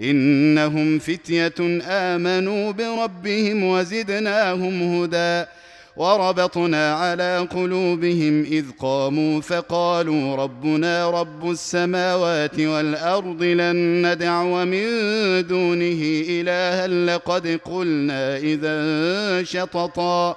إنهم فتية آمنوا بربهم وزدناهم هدى. وربطنا على قلوبهم إذ قاموا فقالوا ربنا رب السماوات والأرض لن ندعو من دونه إلها لقد قلنا إذا شططا.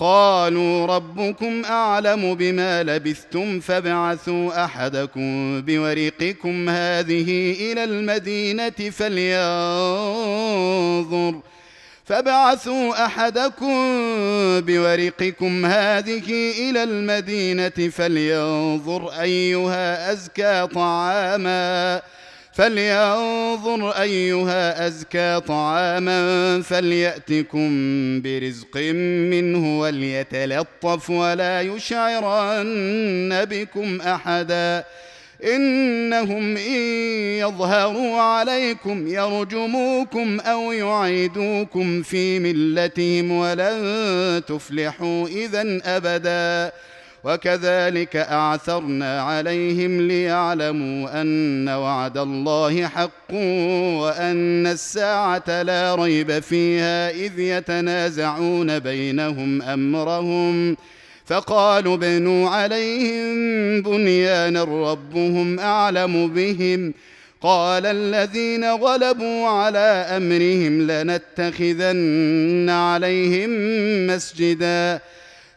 قالوا ربكم أعلم بما لبثتم فابعثوا أحدكم بورقكم هذه إلى المدينة فلينظر. فابعثوا أحدكم بورقكم هذه إلى المدينة فلينظر أيها أزكى طعاما. فلينظر أيها أزكى طعاما فليأتكم برزق منه وليتلطف ولا يشعرن بكم أحدا. إنهم إن يظهروا عليكم يرجموكم أو يعيدوكم في ملتهم ولن تفلحوا إذا أبدا. وكذلك أعثرنا عليهم ليعلموا أن وعد الله حق وأن الساعة لا ريب فيها إذ يتنازعون بينهم أمرهم. فقالوا ابنوا عليهم بنيانا ربهم أعلم بهم. قال الذين غلبوا على أمرهم لنتخذن عليهم مسجدا.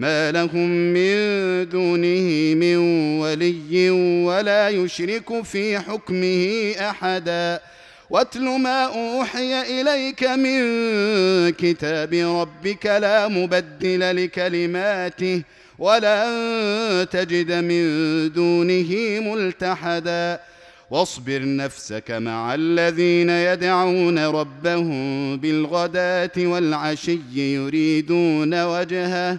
ما لهم من دونه من ولي ولا يشرك في حكمه أحدا. واتل ما أوحي إليك من كتاب ربك لا مبدل لكلماته ولن تجد من دونه ملتحدا. واصبر نفسك مع الذين يدعون ربهم بالغداة والعشي يريدون وجهه.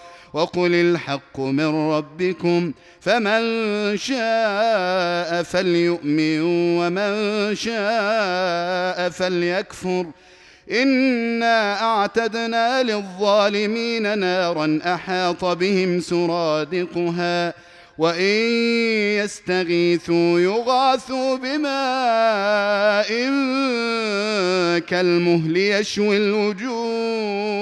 وقل الحق من ربكم فمن شاء فليؤمن ومن شاء فليكفر. إنا أعتدنا للظالمين نارا أحاط بهم سرادقها وإن يستغيثوا يغاثوا بماء كالمهل يشوي الوجوه.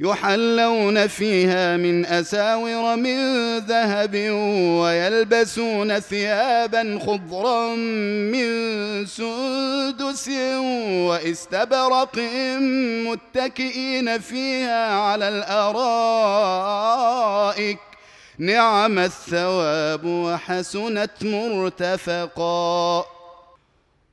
يحلون فيها من أساور من ذهب ويلبسون ثيابا خضرا من سندس واستبرق متكئين فيها على الأرائك. نعم الثواب وحسنت مرتفقا.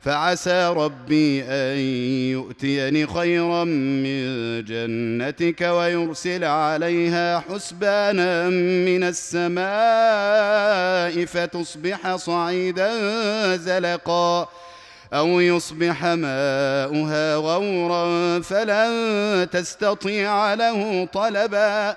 فعسى ربي أن يؤتيني خيرا من جنتك ويرسل عليها حسبانا من السماء فتصبح صعيدا زلقا أو يصبح ماؤها غورا فلن تستطيع له طلبا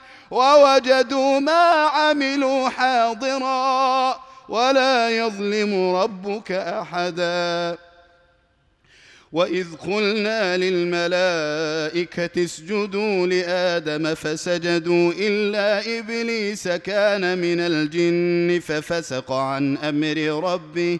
ووجدوا ما عملوا حاضرا ولا يظلم ربك أحدا. وإذ قلنا للملائكة اسجدوا لآدم فسجدوا إلا إبليس كان من الجن ففسق عن أمر ربه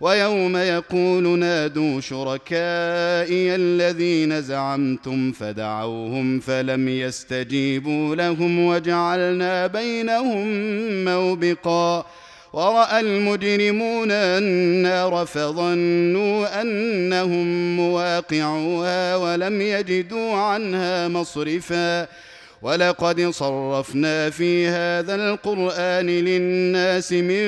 ويوم يقول نادوا شركائي الذين زعمتم فدعوهم فلم يستجيبوا لهم وجعلنا بينهم موبقا وراى المجرمون النار فظنوا أنهم مواقعوها ولم يجدوا عنها مصرفا ولقد صرفنا في هذا القرآن للناس من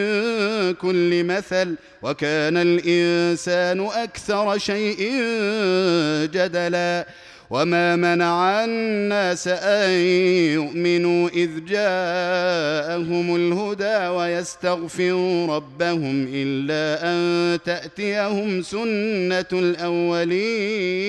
كل مثل وكان الإنسان أكثر شيء جدلا وما منع الناس أن يؤمنوا إذ جاءهم الهدى ويستغفروا ربهم إلا أن تأتيهم سنة الأولين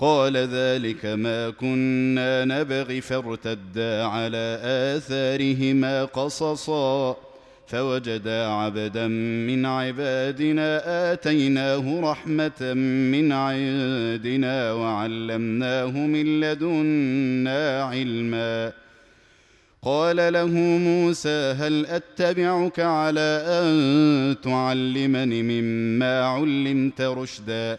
قال ذلك ما كنا نبغي فارتدا على آثارهما قصصا. فوجدا عبدا من عبادنا آتيناه رحمة من عندنا وعلمناه من لدنا علما. قال له موسى هل أتبعك على أن تعلمني مما علمت رشدا؟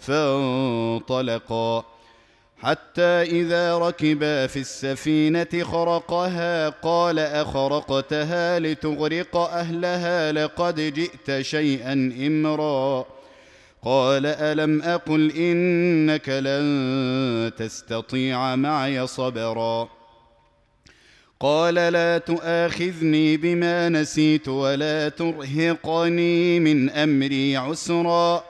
فانطلقا. حتى إذا ركبا في السفينة خرقها قال أخرقتها لتغرق أهلها لقد جئت شيئا إمرا. قال ألم أقل إنك لن تستطيع معي صبرا. قال لا تؤاخذني بما نسيت ولا ترهقني من أمري عسرا.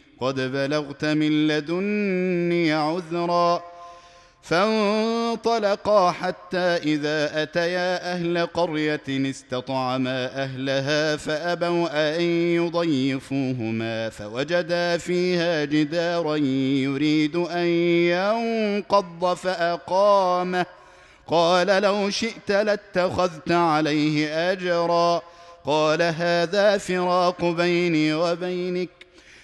قد بلغت من لدني عذرا فانطلقا حتى إذا أتيا أهل قرية استطعما أهلها فأبوا أن يضيفوهما فوجدا فيها جدارا يريد أن ينقض فأقامه. قال لو شئت لاتخذت عليه أجرا. قال هذا فراق بيني وبينك.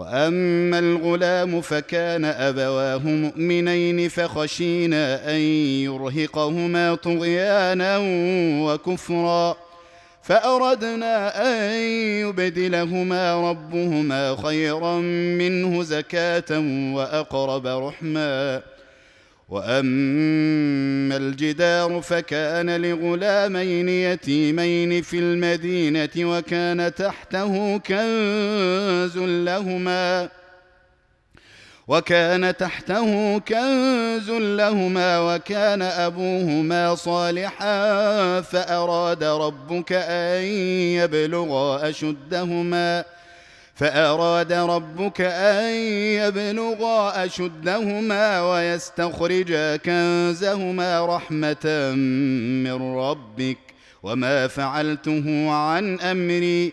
وأما الغلام فكان أبواه مؤمنين فخشينا أن يرهقهما طغيانا وكفرا. فأردنا أن يبدلهما ربهما خيرا منه زكاة وأقرب رحما. وأما الجدار فكان لغلامين يتيمين في المدينة وكان تحته كنز لهما وكان تحته كنز لهما وكان أبوهما صالحا فأراد ربك أن يبلغا أشدهما فأراد ربك أن يبلغا أشدهما ويستخرجا كنزهما رحمة من ربك وما فعلته عن أمري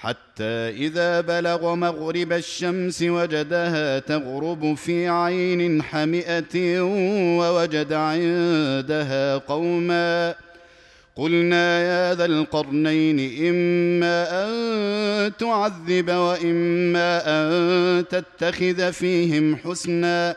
حتى إذا بلغ مغرب الشمس وجدها تغرب في عين حمئة ووجد عندها قوما. قلنا يا ذا القرنين إما أن تعذب وإما أن تتخذ فيهم حسنا.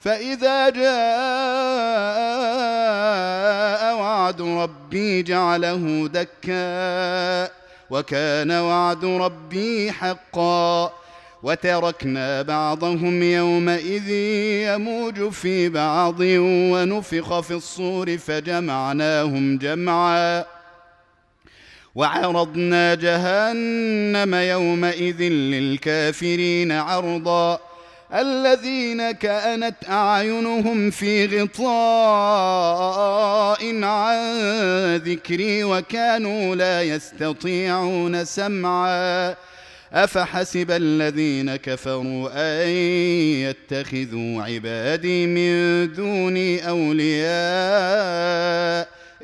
فإذا جاء وعد ربي جعله دكا وكان وعد ربي حقا وتركنا بعضهم يومئذ يموج في بعض ونفخ في الصور فجمعناهم جمعا وعرضنا جهنم يومئذ للكافرين عرضا الذين كانت أعينهم في غطاء عن ذكري وكانوا لا يستطيعون سمعا. أفحسب الذين كفروا أن يتخذوا عبادي من دوني أولياء.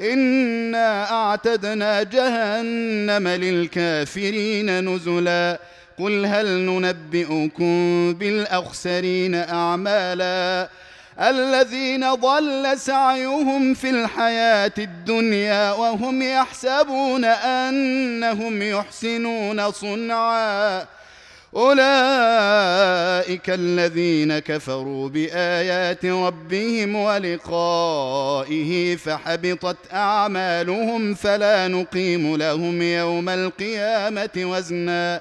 إنا أعتدنا جهنم للكافرين نزلا. قل هل ننبئكم بالأخسرين أعمالا الذين ضل سعيهم في الحياة الدنيا وهم يحسبون أنهم يحسنون صنعا أولئك الذين كفروا بآيات ربهم ولقائه فحبطت أعمالهم فلا نقيم لهم يوم القيامة وزنا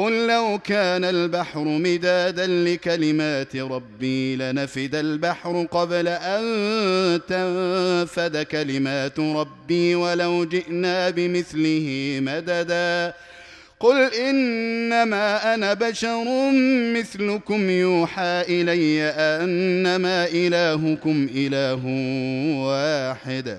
قل لو كان البحر مدادا لكلمات ربي لنفد البحر قبل أن تنفد كلمات ربي ولو جئنا بمثله مددا. قل إنما أنا بشر مثلكم يوحى إلي أنما إلهكم إله واحد.